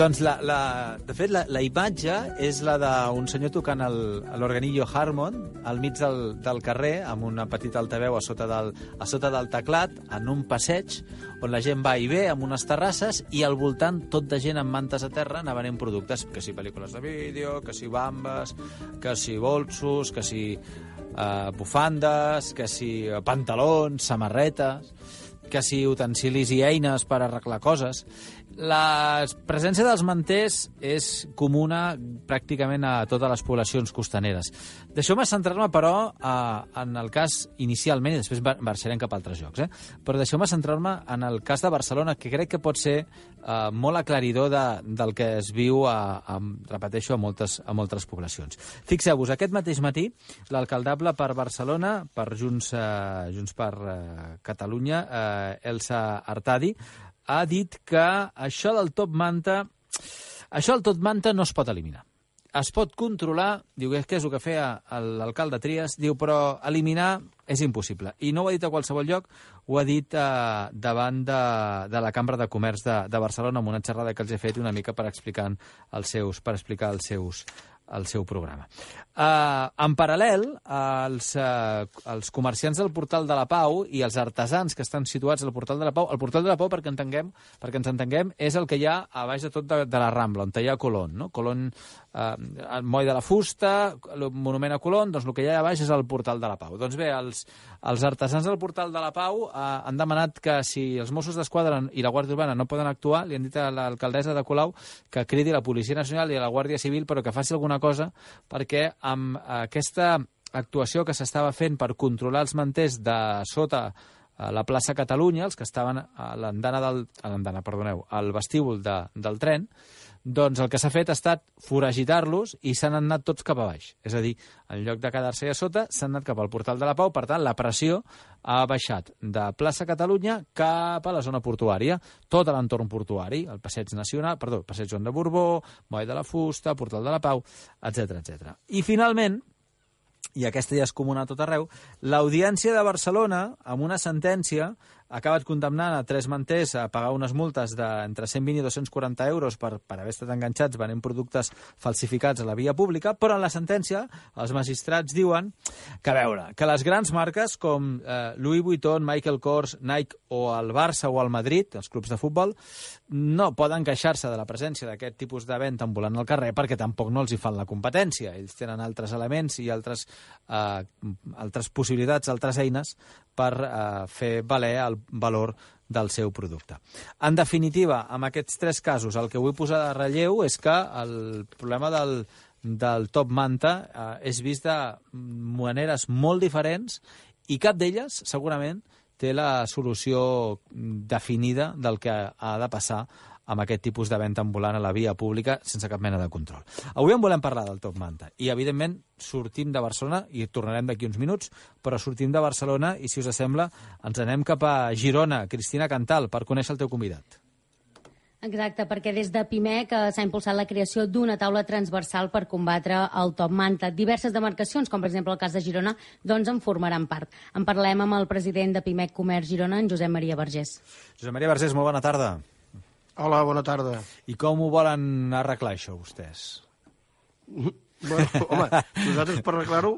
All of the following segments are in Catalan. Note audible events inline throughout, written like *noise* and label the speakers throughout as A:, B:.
A: Doncs, la, la, de fet, la, la imatge és la d'un senyor tocant l'organillo Harmon al mig del, del carrer, amb una petita altaveu a sota, del, a sota del teclat, en un passeig on la gent va i ve, amb unes terrasses, i al voltant tot de gent amb mantes a terra anant venent productes, que si pel·lícules de vídeo, que si bambes, que si bolsos, que si eh, bufandes, que si eh, pantalons, samarretes que si utensilis i eines per arreglar coses. La presència dels manters és comuna pràcticament a totes les poblacions costaneres. Deixeu-me centrar-me, però, a, en el cas inicialment, i després mar- marxarem cap a altres llocs, eh? però deixeu-me centrar-me en el cas de Barcelona, que crec que pot ser eh, molt aclaridor de, del que es viu, a, a, repeteixo, a moltes, a moltes poblacions. Fixeu-vos, aquest mateix matí, l'alcaldable per Barcelona, per Junts, eh, Junts per eh, Catalunya, eh, Elsa Artadi, ha dit que això del top manta, això del top manta no es pot eliminar. Es pot controlar, diu que és el que feia l'alcalde Trias, diu, però eliminar és impossible. I no ho ha dit a qualsevol lloc, ho ha dit eh, davant de, de la Cambra de Comerç de, de Barcelona amb una xerrada que els he fet una mica per explicar els seus, per explicar els seus, el seu programa. Uh, en paral·lel, els, uh, els comerciants del Portal de la Pau i els artesans que estan situats al Portal de la Pau, el Portal de la Pau, perquè, entenguem, perquè ens entenguem, és el que hi ha a baix de tot de, de la Rambla, on hi ha Colón. No? Colón, uh, el moll de la fusta, el monument a Colón, doncs el que hi ha a baix és el Portal de la Pau. Doncs bé, els, els artesans del Portal de la Pau uh, han demanat que si els Mossos d'Esquadra i la Guàrdia Urbana no poden actuar, li han dit a l'alcaldessa de Colau que cridi la Policia Nacional i a la Guàrdia Civil, però que faci alguna cosa perquè amb aquesta actuació que s'estava fent per controlar els manters de sota a la plaça Catalunya, els que estaven a l'andana del... a l'andana, perdoneu, al vestíbul de, del tren, doncs el que s'ha fet ha estat foragitar-los i s'han anat tots cap a baix. És a dir, en lloc de quedar-se a sota, s'han anat cap al portal de la Pau, per tant, la pressió ha baixat de plaça Catalunya cap a la zona portuària, tot l'entorn portuari, el passeig nacional, perdó, passeig Joan de Borbó, Moll de la Fusta, portal de la Pau, etc etc. I finalment, i aquesta ja és comuna a tot arreu, l'Audiència de Barcelona, amb una sentència, acabat condemnant a tres manters a pagar unes multes d'entre 120 i 240 euros per, per haver estat enganxats venent productes falsificats a la via pública, però en la sentència els magistrats diuen que, a veure, que les grans marques com eh, Louis Vuitton, Michael Kors, Nike o el Barça o el Madrid, els clubs de futbol, no poden queixar-se de la presència d'aquest tipus de venda ambulant al carrer perquè tampoc no els hi fan la competència. Ells tenen altres elements i altres, eh, altres possibilitats, altres eines per eh, fer valer el valor del seu producte. En definitiva, amb aquests tres casos, el que vull posar de relleu és que el problema del, del top manta eh, és vist de maneres molt diferents i cap d'elles, segurament, té la solució definida del que ha de passar amb aquest tipus de venda ambulant a la via pública sense cap mena de control. Avui en volem parlar del Top Manta i, evidentment, sortim de Barcelona i tornarem d'aquí uns minuts, però sortim de Barcelona i, si us sembla, ens anem cap a Girona. Cristina Cantal, per conèixer el teu convidat.
B: Exacte, perquè des de PIMEC eh, s'ha impulsat la creació d'una taula transversal per combatre el top manta. Diverses demarcacions, com per exemple el cas de Girona, doncs en formaran part. En parlem amb el president de PIMEC Comerç Girona, en Josep Maria Vergés.
A: Josep Maria Vergés, molt bona tarda.
C: Hola, bona tarda.
A: I com ho volen arreglar, això, vostès?
C: Bueno, home, nosaltres per arreglar-ho,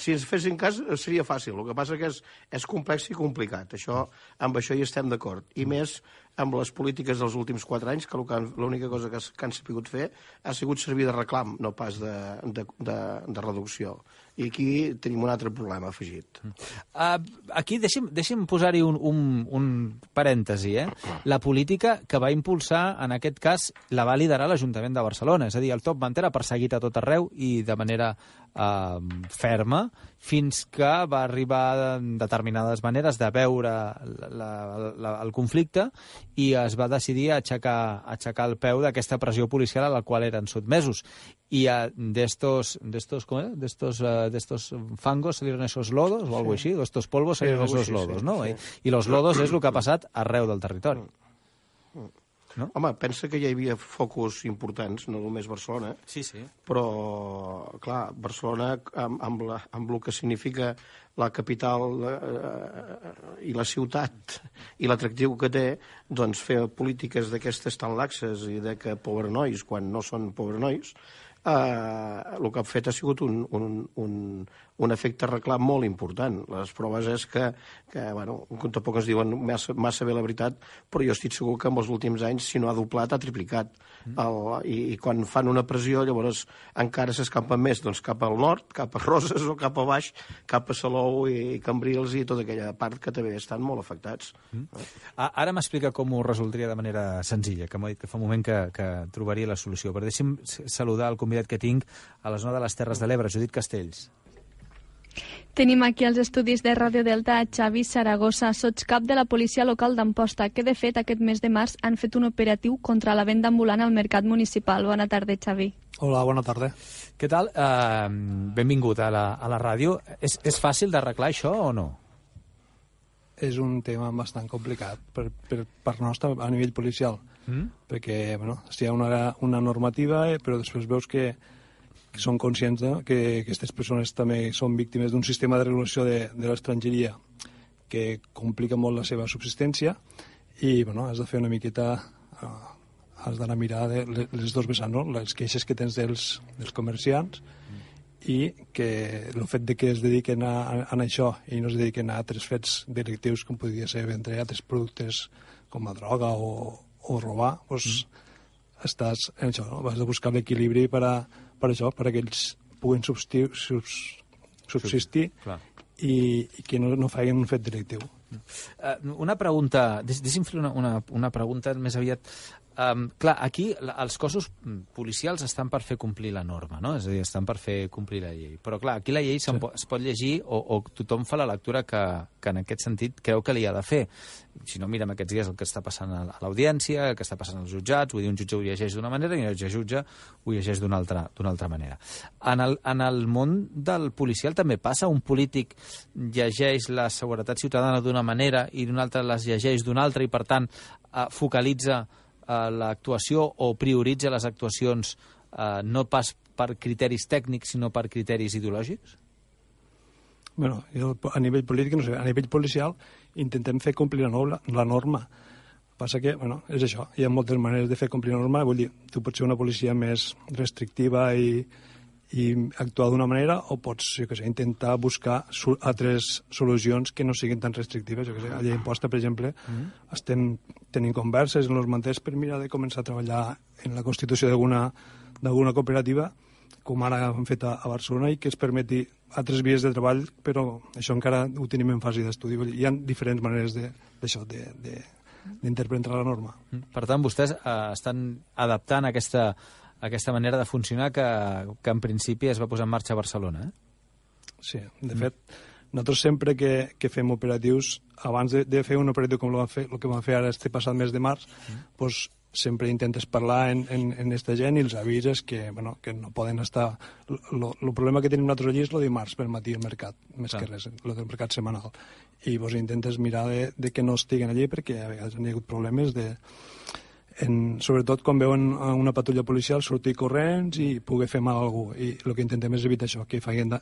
C: si ens fessin cas, seria fàcil. El que passa que és, és complex i complicat. Això, amb això hi estem d'acord. I més amb les polítiques dels últims quatre anys, que l'única cosa que, que han sabut fer ha sigut servir de reclam, no pas de, de, de, de reducció. I aquí tenim un altre problema afegit.
A: Uh, aquí deixi'm, deixi'm posar-hi un, un, un parèntesi. Eh? La política que va impulsar, en aquest cas, la va liderar l'Ajuntament de Barcelona. És a dir, el top manta era perseguit a tot arreu i de manera uh, ferma fins que va arribar en determinades maneres de veure la, la, la, el conflicte i es va decidir aixecar, aixecar el peu d'aquesta pressió policial a la qual eren sotmesos. Y uh, de estos, de estos, ¿cómo es? De estos, uh, de estos fangos salieron esos lodos o algo sí. así, de estos polvos salieron
C: algo
A: esos
C: així,
A: lodos,
C: sí,
A: ¿no?
C: sí.
A: I, I los lodos és el que ha passat arreu del territori. No?
C: Home, pensa que ja hi havia focus importants, no només Barcelona,
A: Sí, sí.
C: però, clar, Barcelona, amb, amb, la, amb el que significa la capital eh, i la ciutat i l'atractiu que té, doncs fer polítiques d'aquestes tan laxes i de que nois, quan no són nois, eh, el que ha fet ha sigut un, un, un, un efecte reclam molt important. Les proves és que, que bueno, tampoc es diuen massa, massa bé la veritat, però jo estic segur que en els últims anys, si no ha doblat, ha triplicat. El, i, I quan fan una pressió, llavors encara s'escampen més doncs, cap al nord, cap a Roses o cap a baix, cap a Salou i Cambrils i tota aquella part que també estan molt afectats. Mm.
A: Ah, Ara m'explica com ho resoldria de manera senzilla, que m'ha dit que fa un moment que, que trobaria la solució. Però deixi'm saludar el convidat que tinc a la zona de les Terres de l'Ebre, Judit Castells.
D: Tenim aquí els estudis de Ràdio Delta a Xavi Saragossa, sotscap de la policia local d'Amposta, que de fet aquest mes de març han fet un operatiu contra la venda ambulant al mercat municipal. Bona tarda, Xavi.
E: Hola, bona tarda.
A: Què tal? Uh, benvingut a la, a la ràdio. És, és fàcil d'arreglar això o no?
E: És un tema bastant complicat per, per, per nostre a nivell policial,
A: Mm?
E: perquè bueno, hi ha una, una normativa, eh, però després veus que, que són conscients no? que aquestes persones també són víctimes d'un sistema de regulació de, de l'estrangeria que complica molt la seva subsistència i bueno, has de fer una miqueta uh, has d'anar a mirar de, le- les dos vessants, no? les queixes que tens dels, dels comerciants i que el fet de que es dediquen a, a, a això i no es dediquen a altres fets delictius com podria ser vendre altres productes com la droga o, o robar, doncs estàs en això, no? has de buscar l'equilibri per, a, per això, per a que ells puguin subsistir, subs, subsistir
A: Clar.
E: i, i que no, no facin un fet delictiu.
A: Uh, una pregunta, deix, deixi'm fer una, una, una pregunta més aviat. Um, clar, aquí els cossos mm, policials estan per fer complir la norma, no? És a dir, estan per fer complir la llei. Però clar, aquí la llei sí. po es pot llegir o, o tothom fa la lectura que, que en aquest sentit creu que li ha de fer. Si no, mirem aquests dies el que està passant a l'audiència, el que està passant als jutjats, vull dir, un jutge ho llegeix d'una manera i un altre jutge ho llegeix d'una altra, d'una altra manera. En el, en el món del policial també passa, un polític llegeix la seguretat ciutadana d'una manera i d'un altre les llegeix d'una altra i, per tant, eh, focalitza l'actuació o prioritza les actuacions eh, no pas per criteris tècnics, sinó per criteris ideològics?
E: Bueno, a nivell polític, no sé, a nivell policial intentem fer complir la, norma, la norma. Passa que, bueno, és això, hi ha moltes maneres de fer complir la norma, vull dir, tu pots ser una policia més restrictiva i, i actuar d'una manera o pots, jo què sé, intentar buscar altres solucions que no siguin tan restrictives. Jo què sé, a llei imposta, per exemple, mm. estem tenint converses en els manters per mirar de començar a treballar en la constitució d'alguna cooperativa com ara hem fet a, a Barcelona i que es permeti altres vies de treball, però això encara ho tenim en fase d'estudi. Hi ha diferents maneres de- d'això, de, de, d'interpretar la norma.
A: Per tant, vostès eh, estan adaptant aquesta, aquesta manera de funcionar que, que en principi es va posar en marxa a Barcelona. Eh?
E: Sí, de fet, nosaltres sempre que, que fem operatius, abans de, de fer un operatiu com el, fer, el que vam fer ara este passat mes de març, pues, sempre intentes parlar en, en, en esta gent i els avises que, bueno, que no poden estar... El problema que tenim nosaltres allí és el dimarts per matí al mercat, més
A: Clar.
E: que res, el del mercat setmanal. I vos intentes mirar de, de que no estiguen allí perquè a vegades hi ha hagut problemes de, en, sobretot quan veuen una patrulla policial sortir corrents i poder fer mal a algú. I el que intentem és evitar això, que facin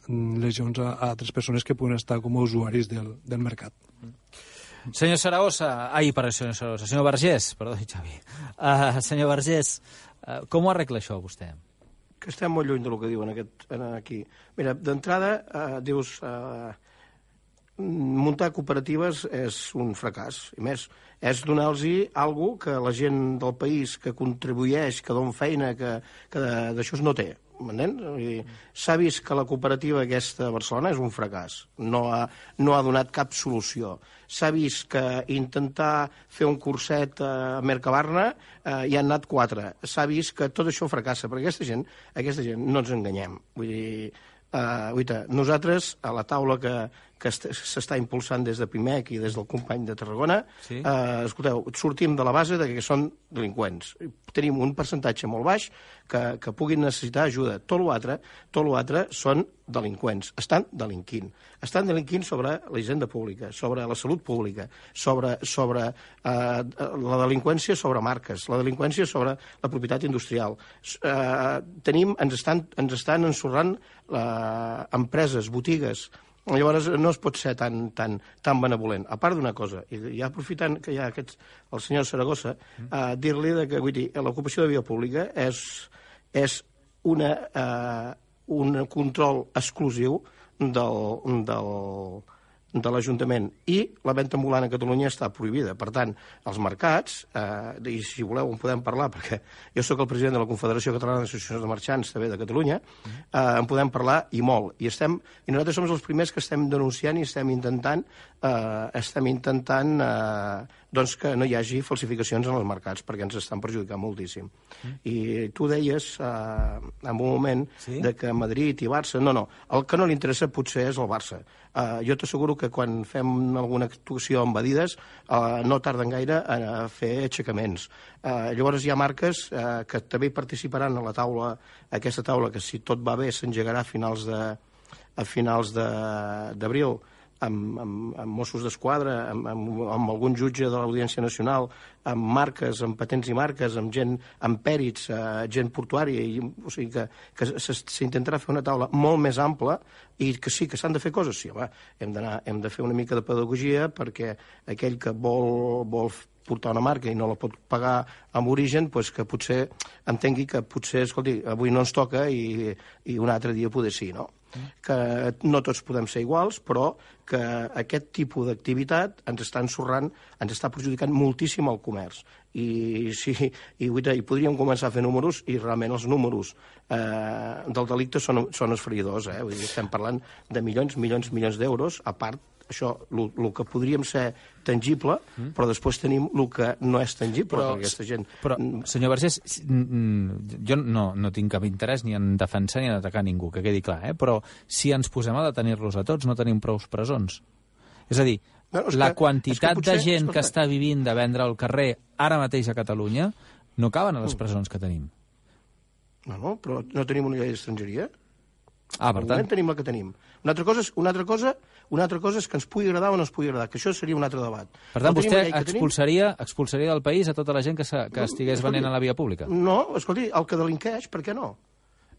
E: lesions a, a altres persones que puguin estar com a usuaris del, del mercat.
A: Senyor Saragossa, ai, per senyor Saragossa, senyor Vergés, perdó, Xavi. Uh, senyor Vergés, uh, com ho arregla això, vostè?
C: que estem molt lluny del que diuen aquest, en- aquí. Mira, d'entrada, eh, dius, eh, muntar cooperatives és un fracàs. I més, és donar-los alguna que la gent del país que contribueix, que don feina, que, que d'això no té. S'ha vist que la cooperativa aquesta a Barcelona és un fracàs. No ha, no ha donat cap solució. S'ha vist que intentar fer un curset a Mercabarna eh, hi han anat quatre. S'ha vist que tot això fracassa, perquè aquesta gent, aquesta gent no ens enganyem. Vull dir, Uh, uita, nosaltres, a la taula que, que est- s'està impulsant des de Pimec i des del company de Tarragona,
A: Sí.
C: eh, escolteu, sortim de la base de que són delinqüents. Tenim un percentatge molt baix que, que puguin necessitar ajuda. Tot l'altre tot l'altre són delinqüents. Estan delinquint. Estan delinquint sobre la hisenda pública, sobre la salut pública, sobre, sobre eh, la delinqüència sobre marques, la delinqüència sobre la propietat industrial. Eh, tenim, ens estan, ens estan ensorrant eh, empreses, botigues, Llavors no es pot ser tan, tan, tan benevolent. A part d'una cosa, i ja aprofitant que hi ha aquests, el senyor Saragossa, eh, dir-li que vull dir, l'ocupació de via pública és, és una, eh, un control exclusiu del, del, de l'Ajuntament i la venda ambulant a Catalunya està prohibida. Per tant, els mercats, eh, i si voleu en podem parlar, perquè jo sóc el president de la Confederació Catalana d'Associacions de Marxants, també de Catalunya, eh, en podem parlar i molt. I, estem, I nosaltres som els primers que estem denunciant i estem intentant, eh, estem intentant eh, doncs que no hi hagi falsificacions en els mercats, perquè ens estan perjudicant moltíssim. I tu deies eh, en un moment
A: Sí?
C: de que Madrid i Barça... No, no, el que no li interessa potser és el Barça. Uh, jo t'asseguro que quan fem alguna actuació amb Adidas uh, no tarden gaire a fer aixecaments. Uh, llavors hi ha marques uh, que també participaran a la taula, a aquesta taula, que si tot va bé s'engegarà a finals de a finals de- d'abril amb, amb, amb Mossos d'Esquadra, amb, amb, amb algun jutge de l'Audiència Nacional, amb marques, amb patents i marques, amb gent, amb pèrits, eh, gent portuària, i, o sigui que, que s'intentarà fer una taula molt més ampla i que sí, que s'han de fer coses, sí, home, hem, hem de fer una mica de pedagogia perquè aquell que vol, vol portar una marca i no la pot pagar amb origen, doncs que potser entengui que potser, escolti, avui no ens toca i, i un altre dia poder sí, no? Que no tots podem ser iguals, però que aquest tipus d'activitat ens està ensorrant, ens està perjudicant moltíssim el comerç. I, sí, i, dir, i podríem començar a fer números i realment els números eh, del delicte són, són esferidors. Eh? Vull dir, estem parlant de milions, milions, milions d'euros, a part això, el que podríem ser tangible, mm. però després tenim el que no és tangible,
A: Però-
C: perquè aquesta gent...
A: Però, senyor Vergés, mm, jo no, no tinc cap interès ni en defensar ni en atacar ningú, que quedi clar, eh? però si ens posem a detenir-los a tots, no tenim prous presons. És a dir,
C: No, és
A: la
C: que-
A: quantitat
C: que potser-
A: de gent que està vivint de vendre al carrer ara mateix a Catalunya no caben a les presons que tenim.
C: No, no, però no tenim una llei d'estrangeria?
A: Ah, per
C: Per
A: tant,
C: tant, tenim la que tenim. Una altra cosa és, una altra cosa, una altra cosa és que ens pugui agradar o no ens pugui agradar, que això seria un altre debat.
A: per tant
C: No
A: vostè
C: que tenim?
A: expulsaria, expulsaria del país a tota la gent que, que estigués
C: escolti,
A: venent a la via pública.
C: No, escolti, el que delinqueix, per què no?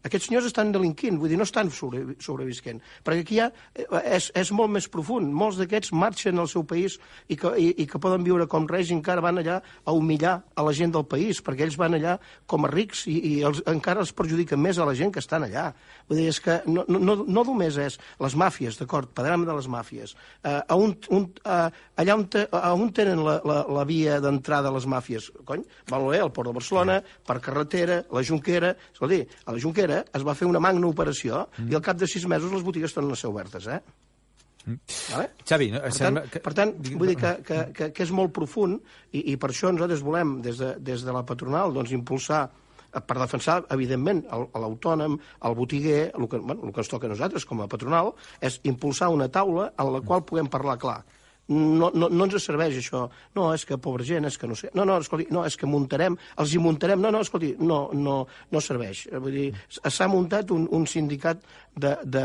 C: Aquests senyors estan delinquint, vull dir, no estan sobre, sobrevisquent. Perquè aquí ha, eh, és, és molt més profund. Molts d'aquests marxen al seu país i que, i, i que poden viure com reis i encara van allà a humillar a la gent del país, perquè ells van allà com a rics i, i els, encara els perjudiquen més a la gent que estan allà. Vull dir, és que no, no, no, no només és les màfies, d'acord, parlem de les màfies. Uh, a un, un, uh, allà on, te, a on tenen la, la, la via d'entrada a les màfies? Cony, val bé, al Port de Barcelona, per carretera, la Junquera... Escolti, a la Junquera es va fer una magna operació mm. i al cap de sis mesos les botigues tornen a ser obertes, eh? Mm. Vale?
A: Xavi, no,
C: Per tant,
A: sembla que...
C: per tant, vull dir que, que, que, que és molt profund i, i per això nosaltres volem, des de, des de la patronal, doncs, impulsar eh, per defensar, evidentment, el- l'autònom, el botiguer, el que, bueno, el que ens toca a nosaltres com a patronal, és impulsar una taula en la qual puguem parlar clar. No, no, no ens serveix això. No, és que pobra gent, és que no sé... No, no, escolti, no, és que muntarem, els hi muntarem... No, no, escolti, no, no, no serveix. Vull dir, s'ha muntat un, un sindicat de, de,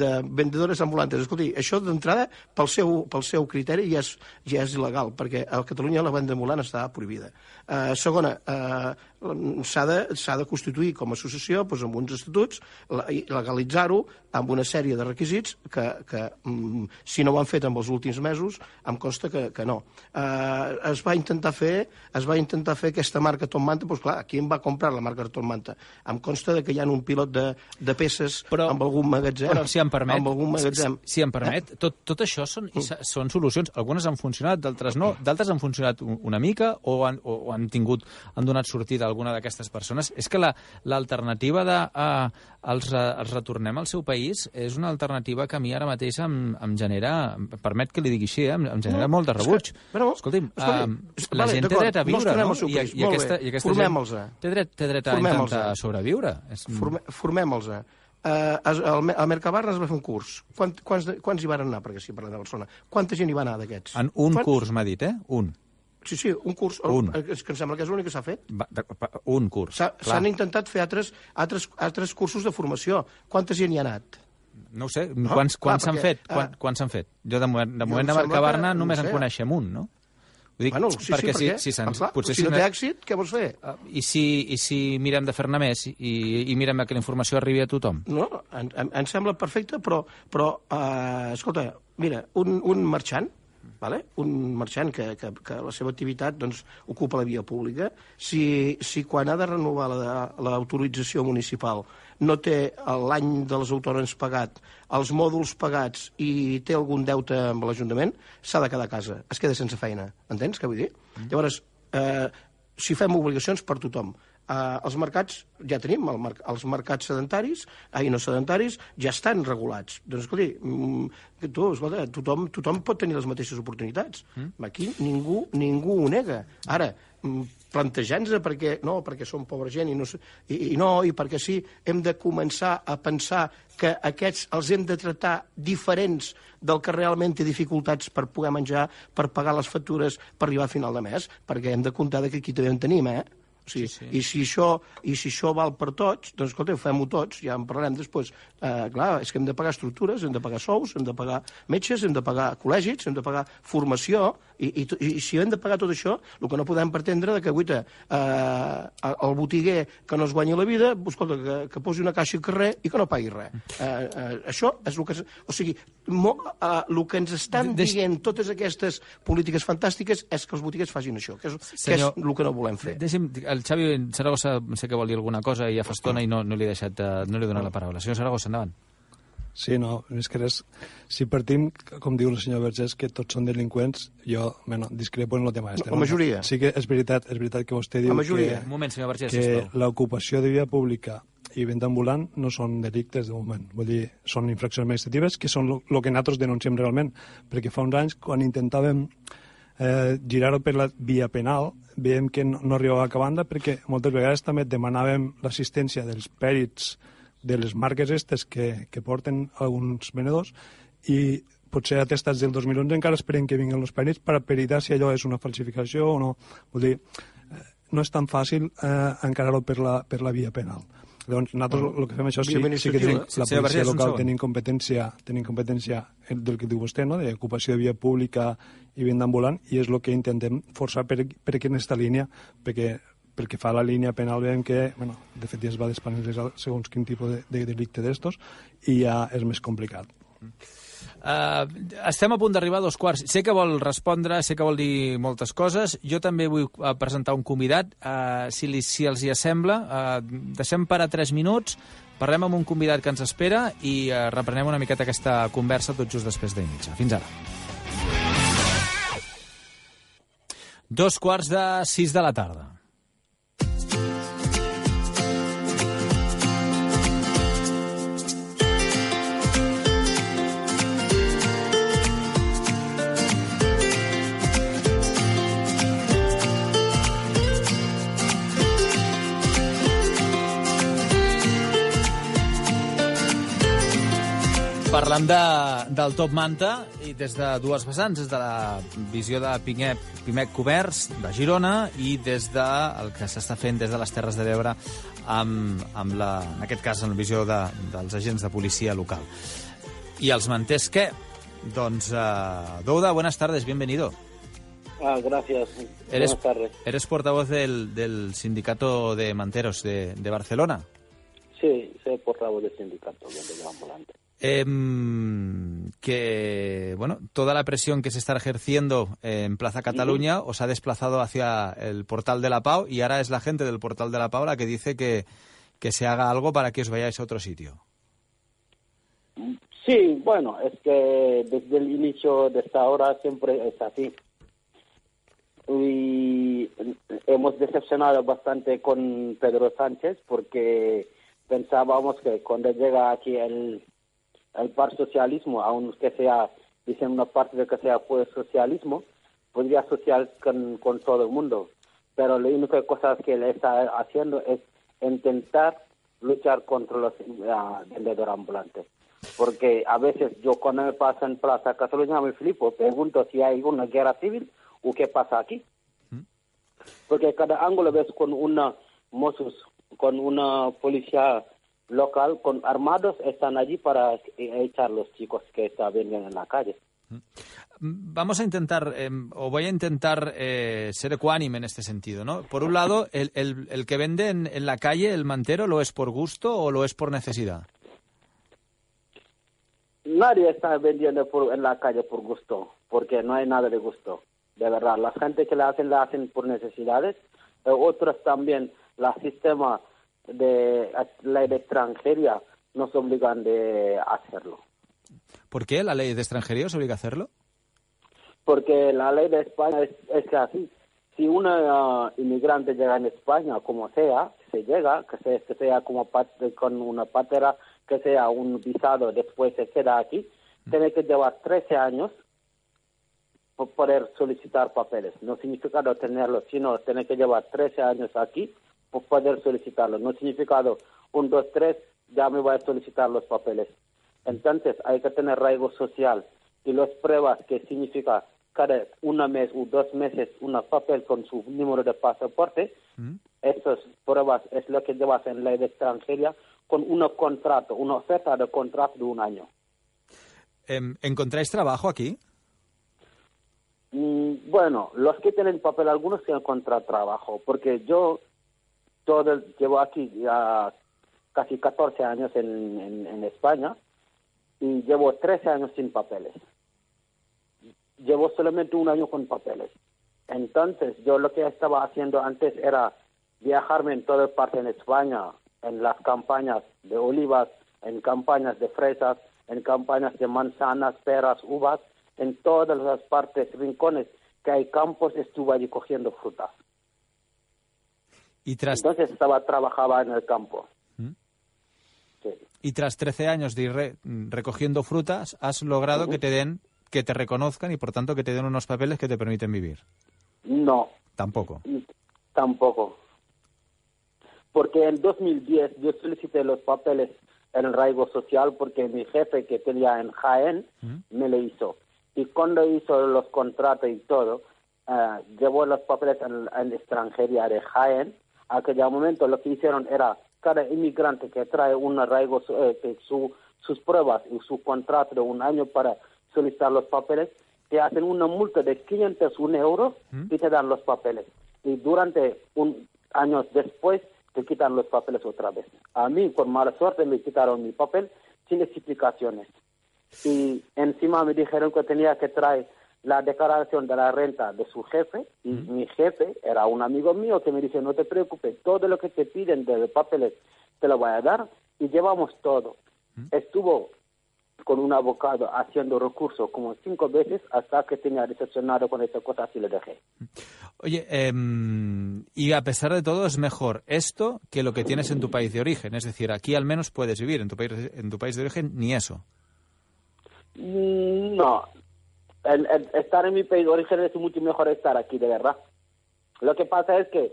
C: de vendedores ambulantes. Escolti, això d'entrada, pel seu, pel seu criteri, ja és, ja és il·legal, perquè a Catalunya la venda ambulant està prohibida. Uh, segona, uh, s'ha de, de constituir com a associació doncs, amb uns estatuts, i legalitzar-ho amb una sèrie de requisits que, que mm, si no ho han fet en els últims mesos, em consta que, que no. Uh, es va intentar fer es va intentar fer aquesta marca Tom Manta, doncs clar, qui em va comprar la marca Tom Manta? Em consta de que hi ha un pilot de, de peces
A: Però-
C: amb algun magatzem.
A: Però, si em permet,
C: Amb algun magatzem.
A: si, si em permet, tot, tot això són, sa- són solucions. Algunes han funcionat, d'altres no. D'altres han funcionat una mica o han, o, o han tingut, han donat sortida a alguna d'aquestes persones. És que la- l'alternativa de uh, els, els retornem al seu país és una alternativa que a mi ara mateix em, em genera, em permet que li digui així, eh, em, em genera
C: No,
A: molt de
C: és que-
A: rebuig.
C: bueno,
A: Escolti'm,
C: escolti,
A: uh, la
C: vale,
A: gent té dret a viure, no? I,
C: país,
A: i,
C: molt
A: aquesta, i aquesta gent té dret, té dret a intentar sobreviure. És,
C: Forme, formem-los. eh, al, al Mercabarna es va fer un curs. Quant, quants, quants hi van anar, perquè si parlem de Barcelona? Quanta gent hi va anar d'aquests?
A: En un
C: Quants?
A: curs, m'ha dit, eh? Un.
C: Sí, sí, un curs.
A: Un.
C: És que em sembla que és l'únic que s'ha fet.
A: Va, de, un curs.
C: S'han intentat fer altres, altres, altres cursos de formació. Quanta gent hi ha anat?
A: No ho sé,
C: No,
A: quants,
C: clar,
A: quants s'han fet? Quan,
C: eh,
A: quants s'han fet? Jo, de moment, de moment a
C: que,
A: només
C: no
A: en
C: sé.
A: coneixem un, no? Ho dic,
C: Bueno, sí,
A: perquè
C: sí, perquè,
A: si, si,
C: ah, clar,
A: potser
C: si no té èxit, què vols fer?
A: Ah, I si, I si mirem de fer-ne més i, i mirem que la informació arribi a tothom?
C: No, em, em, em sembla perfecte, però, però eh, escolta, mira, un, un marxant, vale? un marxant que, que, que la seva activitat doncs, ocupa la via pública, si, si quan ha de renovar la- l'autorització municipal no té l'any dels autònoms pagat, els mòduls pagats i té algun deute amb l'Ajuntament, s'ha de quedar a casa, es queda sense feina. Entens què vull dir? Mm. Llavors, eh, si fem obligacions per tothom, eh, els mercats, ja tenim el mer els mercats sedentaris, ai, no sedentaris, ja estan regulats. Doncs, escolti, mm, tu, escolta, tothom, tothom pot tenir les mateixes oportunitats. Mm. Aquí ningú, ningú ho nega. Ara, mm, plantejant-nos perquè, no, perquè som pobra gent i no, i, i no, i perquè sí, hem de començar a pensar que aquests els hem de tractar diferents del que realment té dificultats per poder menjar, per pagar les factures, per arribar a final de mes, perquè hem de comptar de que aquí també en tenim, eh? O sigui, sí, sí. I, si això, I si això val per tots, doncs, escolta, fem-ho tots, ja en parlarem després. Eh, clar, és que hem de pagar estructures, hem de pagar sous, hem de pagar metges, hem de pagar col·legis, hem de pagar formació, i, i, i si hem de pagar tot això, el que no podem pretendre de que, guaita, eh, el botiguer que no es guanyi la vida, escolta, que, que posi una caixa al carrer i que no pagui res. Eh, eh, això és el que... O sigui, mo, eh, el que ens estan
A: Deix-
C: dient totes aquestes polítiques fantàstiques és que els botiguers facin això, que és, que és
A: Senyor-
C: el que no volem fer.
A: Deixi'm, el Xavi Saragossa sé que vol dir alguna cosa i ja fa estona i no, no li he deixat, eh, no li he donat la paraula. Senyor Saragossa, endavant.
E: Sí, no, més que res, si partim, com diu el senyor Vergés, que tots són delinqüents, jo, bueno, discrepo en el tema este.
C: La majoria.
E: Sí que és veritat, és veritat que vostè diu
C: majoria.
E: que,
A: Un moment, senyor Vergés,
E: que l'ocupació de via pública i venda ambulant no són delictes de moment. Vull dir, són infraccions administratives que són el que nosaltres denunciem realment. Perquè fa uns anys, quan intentàvem eh, girar-ho per la via penal, veiem que no, no arribava a cap banda perquè moltes vegades també demanàvem l'assistència dels pèrits de les marques estes que, que porten alguns venedors i potser atestats del 2011 encara esperen que vinguin els pèrits per peritar si allò és una falsificació o no. Vull dir, eh, no és tan fàcil eh, encarar-ho per, la, per la via penal. Llavors, nosaltres el que fem això sí, sí que tenim,
C: administrativa.
E: la policia local tenim competència, tenim competència del que diu vostè, no? d'ocupació de via pública i venda ambulant, i és el que intentem forçar per, per aquesta línia, perquè pel que fa a la línia penal veiem que, bueno, de fet ja es va despenalitzar segons quin tipus de, de delicte d'estos i ja és més complicat.
A: Uh, estem a punt d'arribar a dos quarts. Sé que vol respondre, sé que vol dir moltes coses. Jo també vull uh, presentar un convidat. Uh, si, li, si els hi assembla, uh, deixem per a tres minuts, parlem amb un convidat que ens espera i uh, reprenem una miqueta aquesta conversa tot just després de mitja. Fins ara. Dos quarts de sis de la tarda. Parlant de, del Top Manta i des de dues vessants, des de la visió de Pimec, Pimec Comerç de Girona i des de el que s'està fent des de les Terres de l'Ebre amb, amb la, en aquest cas amb la visió de, dels agents de policia local. I els manters què? Doncs, uh, Douda, buenas tardes, bienvenido.
F: Ah, gracias.
A: Eres,
F: Buenas tardes.
A: eres portavoz del, del sindicato de manteros de, de Barcelona.
F: Sí, soy portavoz del sindicato de ambulante.
A: Em, que bueno toda la presión que se está ejerciendo en Plaza Cataluña os ha desplazado hacia el portal de la Pau y ahora es la gente del portal de la Pau la que dice que, que se haga algo para que os vayáis a otro sitio.
F: Sí, bueno, es que desde el inicio de esta hora siempre es así. Y hemos decepcionado bastante con Pedro Sánchez porque pensábamos que cuando llega aquí el, el par socialismo, aunque sea, dicen una parte de que sea pues socialismo, podría asociar con, con todo el mundo. Pero la única cosa que le está haciendo es intentar luchar contra los uh, vendedores ambulantes. Porque a veces yo cuando me paso en Plaza Cataluña me flipo, pregunto si hay una guerra civil o qué pasa aquí. Porque cada ángulo ves con una Mossos, con una policía local, con armados, están allí para echar los chicos que están vendiendo en la calle.
A: Vamos a intentar, eh, o voy a intentar eh, ser ecuánime en este sentido, ¿no? Por un lado, el, el, el que vende en, en, la calle, el mantero, ¿lo es por gusto o lo es por necesidad?
F: Nadie está vendiendo por, en la calle por gusto, porque no hay nada de gusto, de verdad. La gente que la hacen, la hacen por necesidades. Eh, otros también, la sistema de ley de extranjería nos obligan de hacerlo.
A: ¿Por qué la ley de extranjería os obliga a hacerlo?
F: Porque la ley de España es, es así. Si un uh, inmigrante llega en España, como sea, se llega, que, se, que sea como con una patera, que sea un visado, después se queda aquí, mm. tiene que llevar 13 años para poder solicitar papeles. No significa no tenerlo, sino tiene que llevar 13 años aquí poder solicitarlo. No significa un, dos, tres, ya me voy a solicitar los papeles. Entonces hay que tener raigo social y las pruebas que significa cada un mes o dos meses un papel con su número de pasaporte, mm. esas pruebas es lo que llevas en ley de extranjería con un contrato, una oferta de contrato de un año.
A: ¿Encontráis trabajo aquí?
F: Mm, bueno, los que tienen papel, algunos que encontrar trabajo, porque yo todo llevo aquí ya casi 14 años en, en, España y llevo 13 años sin papeles. Llevo solamente un año con papeles. Entonces, yo lo que estaba haciendo antes era viajarme en toda parte en España, en las campañas de olivas, en campañas de fresas, en campañas de manzanas, peras, uvas, en todas las partes, rincones que hay campos, estuve allí cogiendo frutas.
A: Y tras...
F: Entonces estaba, trabajaba en el campo.
A: ¿Mm? Sí. Y tras 13 años de ir re recogiendo frutas, has logrado uh -huh. que te den, que te reconozcan y por tanto que te den unos papeles que te permiten vivir.
F: No.
A: Tampoco.
F: Tampoco. Porque en 2010 yo solicité los papeles en el raigo social porque mi jefe que tenía en Jaén -huh. me lo hizo. Y cuando hizo los contratos y todo, uh, llevó los papeles en, en extranjería de Jaén. Aquel momento lo que hicieron era cada inmigrante que trae un arraigo, eh, su, sus pruebas y su contrato de un año para solicitar los papeles, te hacen una multa de 501 euros ¿Mm? y te dan los papeles. Y durante un año después te quitan los papeles otra vez. A mí, por mala suerte, me quitaron mi papel sin explicaciones. Y encima me dijeron que tenía que traer la declaración de la renta de su jefe y mm. mi jefe era un amigo mío que me dice no te preocupes todo lo que te piden de papeles te lo voy a dar y llevamos todo mm. estuvo con un abogado haciendo recursos como cinco veces hasta que tenía decepcionado con esa cosa y le dejé
A: Oye, eh, y a pesar de todo es mejor esto que lo que tienes en tu país de origen, es decir, aquí al menos puedes vivir, en tu país, en tu país de origen ni eso.
F: Mm, No, el, estar en mi país de origen es mucho mejor estar aquí, de verdad. Lo que pasa es que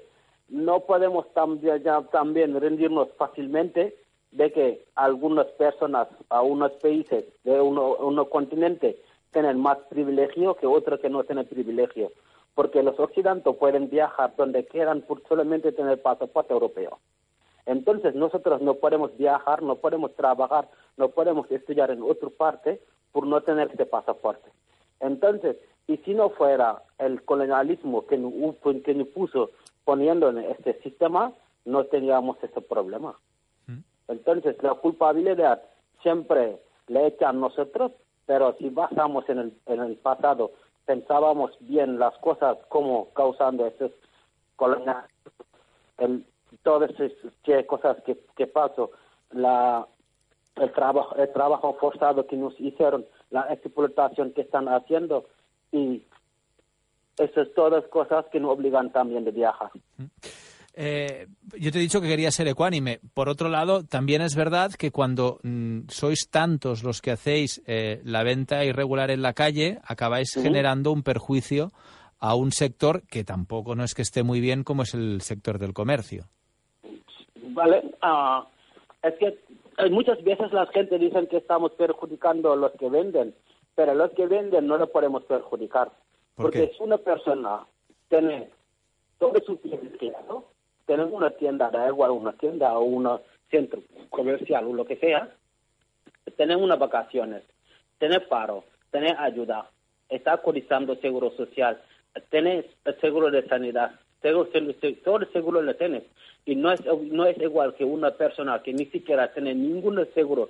F: no podemos también rendirnos fácilmente de que algunas personas a unos países de uno, uno continente tienen más privilegio que otros que no tienen privilegio. Porque los occidentales pueden viajar donde quieran por solamente tener pasaporte europeo. Entonces nosotros no podemos viajar, no podemos trabajar, no podemos estudiar en otra parte por no tener este pasaporte. Entonces, y si no fuera el colonialismo que nos, que nos puso poniendo en este sistema, no tendríamos ese problema. ¿Mm? Entonces, la culpabilidad siempre le echan a nosotros, pero si basamos en el, en el pasado, pensábamos bien las cosas como causando esos colonialismos, el, todas esas cosas que, que pasó, la, el, trabajo, el trabajo forzado que nos hicieron, la explotación que están haciendo y esas todas cosas que nos obligan también de viajar.
A: Eh, yo te he dicho que quería ser ecuánime. Por otro lado, también es verdad que cuando mm, sois tantos los que hacéis eh, la venta irregular en la calle, acabáis uh -huh. generando un perjuicio a un sector que tampoco no es que esté muy bien como es el sector del comercio.
F: Vale, uh, Es que muchas veces la gente dicen que estamos perjudicando a los que venden, pero los que venden no lo podemos perjudicar.
A: ¿Por
F: porque
A: qué?
F: si una persona tiene todo su tiempo tiene una tienda, da igual una tienda o un centro comercial o lo que sea, tener unas vacaciones, tener paro, tener ayuda, está cotizando seguro social, tener seguro de sanidad, todo el seguro lo tienes. Y no es, no es igual que una persona que ni siquiera tiene ningún seguro,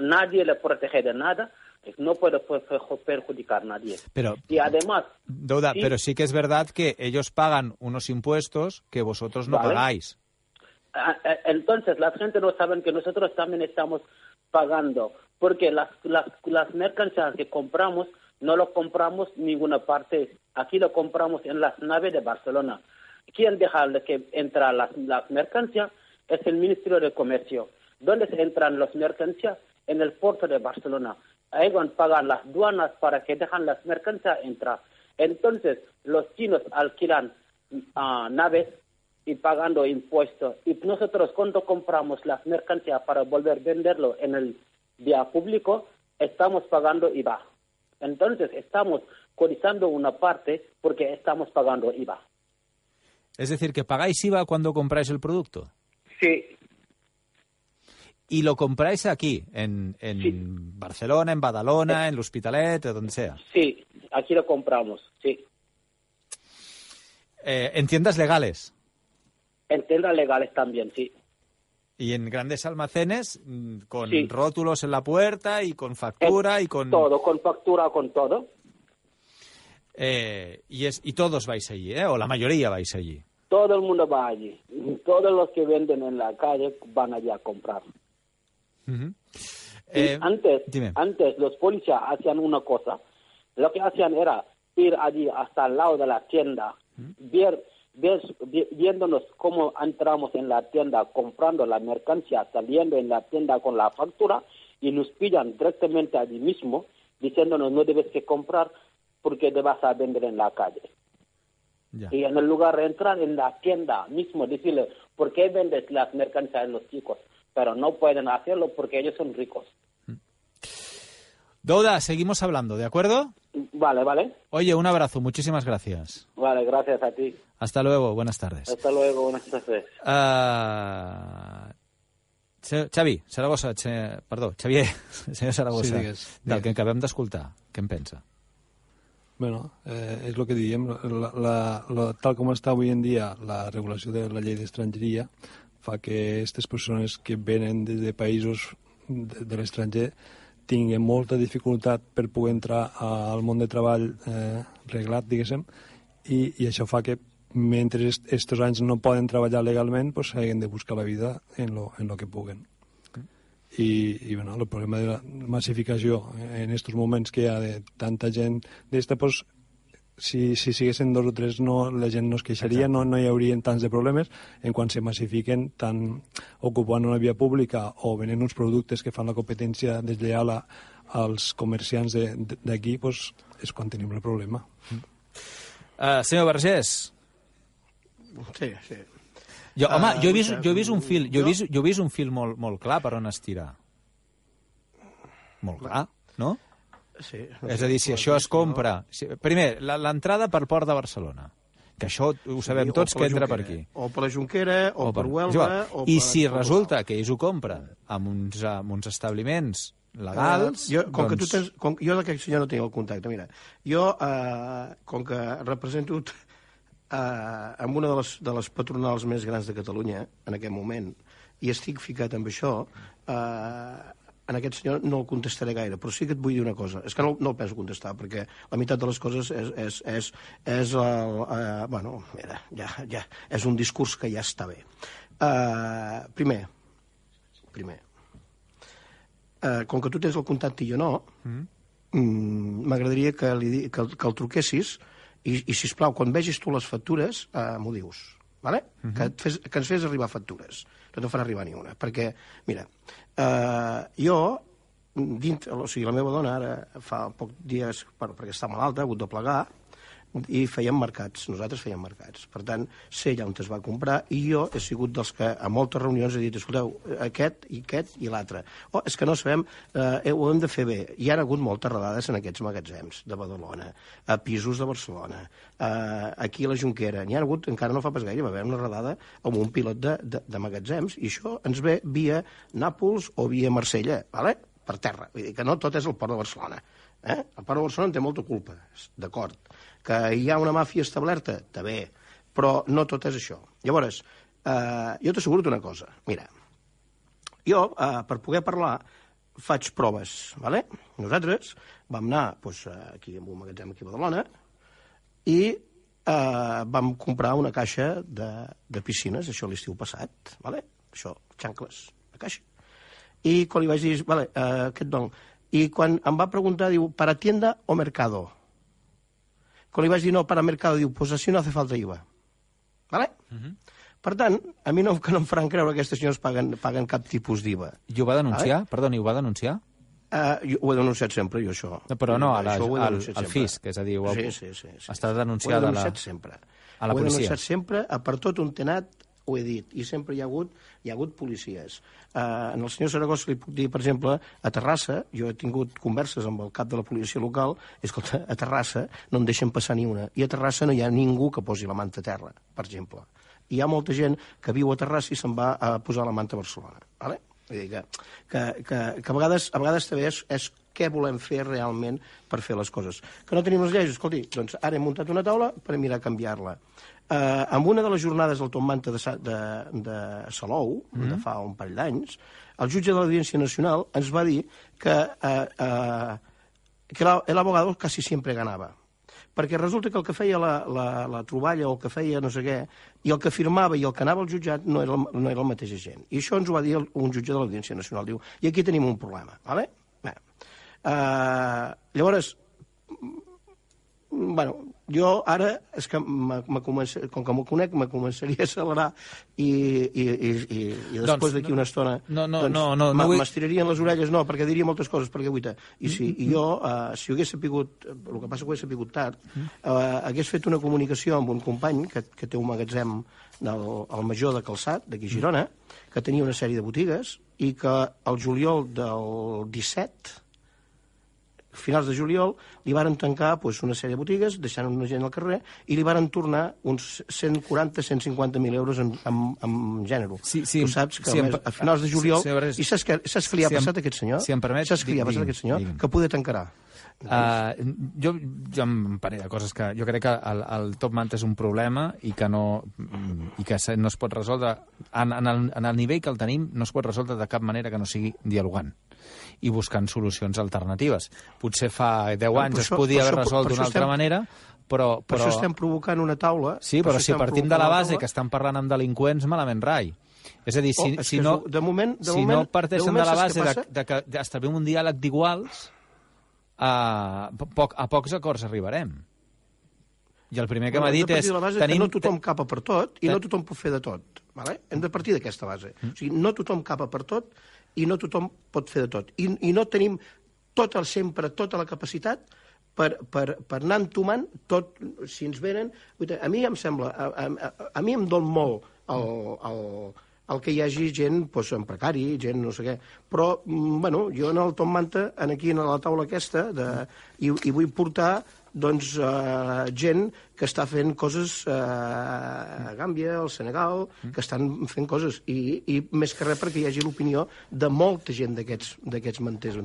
F: nadie le protege de nada, no puede per- per- perjudicar a nadie.
A: Pero,
F: Y además,
A: Douda,
F: Sí.
A: pero sí que es verdad que ellos pagan unos impuestos que vosotros no
F: Vale.
A: pagáis.
F: Ah, ah, Entonces, la gente no sabe que nosotros también estamos pagando, porque las, las, las mercancías que compramos no lo compramos en ninguna parte. Aquí lo compramos en las naves de Barcelona. ¿Quién deja de que entra las, mercancías? Es el Ministerio de Comercio. ¿Dónde se entran las mercancías? En el puerto de Barcelona. Ahí van a pagar las aduanas para que dejan las mercancías entrar. Entonces, los chinos alquilan ah, naves y pagando impuestos. Y nosotros cuando compramos las mercancías para volver a venderlo en el día público, estamos pagando IVA. Entonces estamos cotizando una parte porque estamos pagando IVA.
A: Es decir, que pagáis IVA cuando compráis el producto.
F: Sí,
A: Y lo compráis aquí, en, en
F: Sí.
A: Barcelona, en Badalona, en l'Hospitalet, o donde sea.
F: sí, aquí lo compramos, sí.
A: Eh, en tiendas legales.
F: En tiendas legales también, sí.
A: Y en grandes almacenes, mm, con
F: Sí.
A: rótulos en la puerta y con factura y con...
F: Todo, con factura, con todo.
A: Eh, y, es, y todos vais allí, ¿eh? O la mayoría vais allí.
F: Todo el mundo va allí. Todos los que venden en la calle van allí a comprar.
A: Eh,
F: antes,
A: dime.
F: antes los policías hacían una cosa. Lo que hacían era ir allí hasta el lado de la tienda, ver, ver- vi- viéndonos cómo entramos en la tienda comprando la mercancía, saliendo en la tienda con la factura y nos pillan directamente allí mismo diciéndonos no debes que comprar porque te vas a vender en la calle.
A: Ya.
F: Y en el lugar de entrar en la tienda mismo, decirle, ¿por qué vendes las mercancías a los chicos? Pero no pueden hacerlo porque ellos son ricos.
A: Douda, seguimos hablando, ¿de acuerdo?
F: Vale, vale.
A: Oye, un abrazo, muchísimas gracias.
F: Vale, gracias a ti.
A: Hasta luego, buenas tardes.
F: Hasta luego, buenas tardes.
A: Uh... Xavi, Saragossa, Xe... perdó, Xavier, *laughs* senyor Saragossa,
E: Sí, digues,
A: del
E: digues.
A: que acabem d'escoltar, què en pensa?
E: Bueno, eh, és el que diem, la, la, la, tal com està avui en dia la regulació de la llei d'estrangeria fa que aquestes persones que venen des de països de, de l'estranger tinguin molta dificultat per poder entrar al món de treball eh, reglat, diguéssim, i, i això fa que mentre aquests anys no poden treballar legalment, pues, hagin de buscar la vida en lo, en lo que puguen. I, i bueno, el problema de la massificació en aquests moments que hi ha de tanta gent d'esta, pues, si, si siguessin dos o tres no, la gent no es queixaria, no, no hi haurien tants de problemes en quan se massifiquen tant ocupant una via pública o venent uns productes que fan la competència deslleial a, als comerciants d'aquí, pues, és quan tenim el problema.
A: Uh, senyor Vergés,
C: Sí, sí.
A: Jo, home,
C: Ah,
A: jo he vist, jo he vist un fil, jo he vist, jo he vist un fil molt, molt clar per on estirar. Molt clar, no?
C: sí.
A: És a dir, si això es compra... Si, primer, l'entrada per Port de Barcelona, que això ho sabem
C: Sí, o
A: tots
C: per
A: que entra per aquí.
C: O per la Jonquera, o, per
A: és
C: Huelva... O
A: I
C: per,
A: si
C: per
A: resulta que ells ho compren amb uns, amb uns establiments legals...
C: Uh, jo, com que tu
A: doncs...
C: tens, com, jo d'aquest senyor no tinc el contacte, mira, jo, uh, com que represento uh, amb una de les, de les patronals més grans de Catalunya en aquest moment, i estic ficat amb això, uh, en aquest senyor no el contestaré gaire, però sí que et vull dir una cosa. És que no, no el penso contestar, perquè la meitat de les coses és, és, és, és el, uh, bueno, mira, ja, ja, és un discurs que ja està bé. Uh, primer, primer, eh, com que tu tens el contacte i jo no, mm, m'agradaria que, li, que, el- que el truquessis i, i si plau, quan vegis tu les factures, eh, m'ho dius. Vale? que, et fes, que ens fes arribar factures. No te'n farà arribar ni una. Perquè, mira, eh, jo, dint, o sigui, la meva dona ara fa pocs dies, bueno, perquè està malalta, ha hagut de plegar, i feien mercats, nosaltres fèiem mercats. Per tant, sé allà on es va comprar i jo he sigut dels que a moltes reunions he dit, escolteu, aquest i aquest i l'altre. Oh, és que no sabem, eh, ho hem de fer bé. Hi ha hagut moltes redades en aquests magatzems de Badalona, a pisos de Barcelona, eh, aquí a la Junquera. N'hi ha hagut, encara no fa pas gaire, va haver una redada amb un pilot de, de, de magatzems i això ens ve via Nàpols o via Marsella, vale? per terra. Vull dir que no tot és el port de Barcelona. Eh? El port de Barcelona en té molta culpa, d'acord. Que hi ha una màfia establerta, també, però no tot és això. Llavors, eh, jo t'asseguro una cosa. Mira, jo, eh, per poder parlar, faig proves, ¿vale? Nosaltres vam anar doncs, aquí en un magatzem aquí a Badalona i eh, vam comprar una caixa de, de piscines, això l'estiu passat, ¿vale? això, xancles, la caixa. I quan li vaig dir, vale, eh, aquest don, i quan em va preguntar, diu, ¿para tienda o mercado? Quan li vaig dir no, para mercado, diu, pues así no hace falta IVA. ¿Vale? Uh -huh. Per tant, a mi no, que no em faran creure que aquests senyors paguen, paguen cap tipus d'IVA.
A: I ho va denunciar? Vale? Perdoni, ho va denunciar?
C: Uh, jo ho he denunciat sempre, jo, això.
A: No, però no, a la, al,
C: denunciat
A: al fisc, és a dir, ho,
C: Sí, sí, sí, sí.
A: està
C: Ho he
A: denunciada la...
C: denunciat sempre.
A: a la
C: ho he
A: policia.
C: denunciat sempre, a per tot un tenat ho he dit, i sempre hi ha hagut, hi ha hagut policies. Uh, en el senyor Saragossa li puc dir, per exemple, a Terrassa, jo he tingut converses amb el cap de la policia local, escolta, a Terrassa no en deixen passar ni una, i a Terrassa no hi ha ningú que posi la manta a terra, per exemple. Hi ha molta gent que viu a Terrassa i se'n va a posar la manta a Barcelona. Vale? Vull dir que, que, que, que a, vegades, a vegades també és, és què volem fer realment per fer les coses. Que no tenim les lleis? Escolti, doncs ara hem muntat una taula per mirar a canviar-la. Eh, en una de les jornades del Tom Manta de, Sa- de, de Salou, mm. de fa un parell d'anys, el jutge de l'Audiència Nacional ens va dir que, eh, eh, que la- el abogado casi siempre ganava perquè resulta que el que feia la, la, la troballa o el que feia no sé què, i el que firmava i el que anava al jutjat no era, el, no era el mateix gent. I això ens ho va dir el, un jutge de l'Audiència Nacional. Diu, i aquí tenim un problema. Vale? Bé. Uh, llavors, bueno, jo ara, és que me, me comença, com que m'ho conec, me començaria a accelerar i, i, i, i, i després
A: Doncs,
C: d'aquí una estona
A: no, no,
C: doncs,
A: no, no, no
C: m-
A: vull-
C: m'estirarien les orelles, no, perquè diria moltes coses, perquè guaita. I, si, i jo, uh, si ho hagués sapigut, el que passa que ho hagués sapigut tard, uh, hagués fet una comunicació amb un company que, que té un magatzem del, al Major de Calçat, d'aquí Girona, que tenia una sèrie de botigues, i que el juliol del 17, finals de juliol, li varen tancar pues, una sèrie de botigues, deixant una gent al carrer, i li varen tornar uns 140-150.000 euros en, en, en gènere.
A: Sí, sí,
C: tu saps que
A: sí,
C: mes- a finals de juliol...
A: sí, Barres,
C: I saps, saps què li ha passat a aquest senyor?
A: si em permet,
C: saps què li ha passat a aquest senyor?
A: digui'm.
C: Que poder tancarà.
A: Uh, jo, jo em parell de coses que jo crec que el, el top manta és un problema i que no, i que no es pot resoldre en, en, el, en el nivell que el tenim no es pot resoldre de cap manera que no sigui dialogant i buscant solucions alternatives. Potser fa 10
C: per
A: anys es
C: això-
A: podia
C: per
A: haver resolt
C: per
A: d'una altra
C: estem-
A: manera, però...
C: Per
A: però...
C: això estem provocant una taula...
A: Sí,
C: per
A: però si partim de la base
C: taula.
A: que estan parlant amb delinqüents, malament rai. És a dir, si,
C: Oh,
A: si no,
C: de moment- de
A: si
C: moment-
A: no parteixen
C: de moment
A: de la base de, de que d'establir un diàleg d'iguals, a, poc, a pocs acords arribarem. I el primer que
C: Bueno,
A: m'ha dit és...
C: la base
A: tenim,
C: que no tothom capa per tot i
A: Ten-
C: no tothom pot fer de tot. Vale? Hem de partir d'aquesta base.
A: Mm.
C: O sigui, no tothom capa per tot i no tothom pot fer de tot. I, i no tenim tot el sempre, tota la capacitat per, per, per anar entomant tot, si ens venen... A mi em sembla, a, a, a, a mi em dol molt el, el, el que hi hagi gent doncs, en precari, gent no sé què. Però, mm, bueno, jo en el Tom Manta, en aquí a la taula aquesta, de, i, i vull portar doncs, uh, gent que està fent coses uh, a Gàmbia, al Senegal, que estan fent coses, i, i més que res perquè hi hagi l'opinió de molta gent d'aquests manters.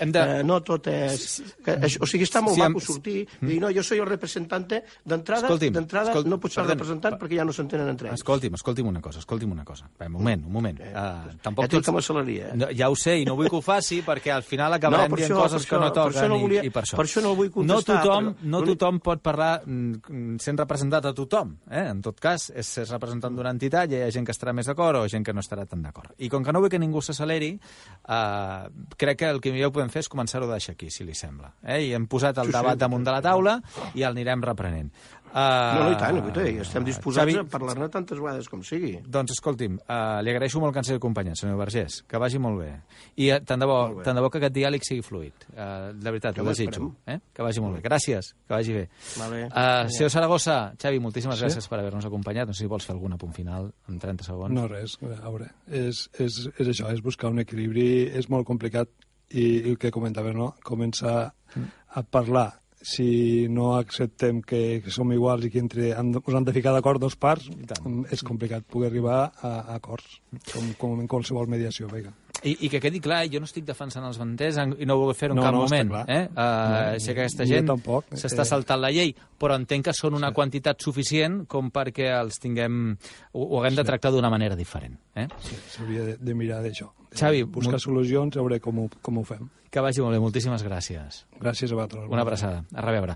A: Hem de-
C: Eh, no tot és... Que, o sigui, està molt
A: Sí,
C: maco sortir i dir, no, jo soy el representante d'entrada, d'entrada
A: escolt-
C: no pots ser representant perquè ja no s'entenen entre ells.
A: Escolti'm, escolti'm una cosa, escolti'm una cosa. Va, un moment, un moment. Uh, tampoc
C: ja
A: tots-
C: que m'aceleria. Eh?
A: No, ja ho sé, i no vull que ho faci, perquè al final acabarem
C: No, per
A: dient
C: això-
A: coses
C: per
A: que no
C: això- per
A: toquen
C: això no
A: i-
C: volia-
A: i, per això.
C: per això no vull
A: No
C: contestar,
A: tothom,
C: però
A: no tothom pot parlar mm, sent representat a tothom. Eh? En tot cas, és ser representant d'una entitat i hi ha gent que estarà més d'acord o gent que no estarà tan d'acord. I com que no vull que ningú s'acceleri, Uh, crec que el que millor podem fer és començar-ho a deixar aquí, si li sembla. Eh? I hem posat el debat damunt de la taula i el anirem reprenent. Uh,
C: No, no, i tant, guaita, i estem disposats
A: Xavi,
C: a parlar-ne tantes vegades com sigui.
A: doncs escolti'm, uh, li agraeixo molt que ens hagi acompanyat, senyor Vergés, que vagi molt bé. I uh, tant, de bo,
C: bé.
A: tant de bo que aquest diàleg sigui fluid. Uh, de veritat, ho desitjo. Eh? Que vagi molt bé. Gràcies, que vagi bé.
C: Vale.
A: Uh, senyor Saragossa, Xavi, moltíssimes
E: Sí?
A: gràcies per haver-nos acompanyat. No sé si vols fer algun apunt final en 30 segons.
E: No, res, a veure, és, és, és això, és buscar un equilibri, és molt complicat i, el que comentava, no? Començar a parlar. Si no acceptem que, que som iguals i que entre, han, us han de ficar d'acord dos parts, mm, és complicat poder arribar a, a acords, com, com en qualsevol mediació, vinga.
A: I, I que quedi clar, jo no estic defensant els banders i no vull fer-ho en
E: No,
A: cap
E: no,
A: moment. Eh? Uh, sé que aquesta gent s'està
E: eh.
A: saltant la llei, però entenc que són una quantitat suficient com perquè els tinguem... Ho, ho haguem de tractar d'una manera diferent. Eh?
E: Sí, S'hauria de, de mirar d'això.
A: Xavi,
E: buscar
A: molt-
E: solucions, a veure com ho, com ho fem.
A: Que vagi molt bé. Moltíssimes gràcies.
E: Gràcies a vosaltres.
A: Una abraçada. A reveure.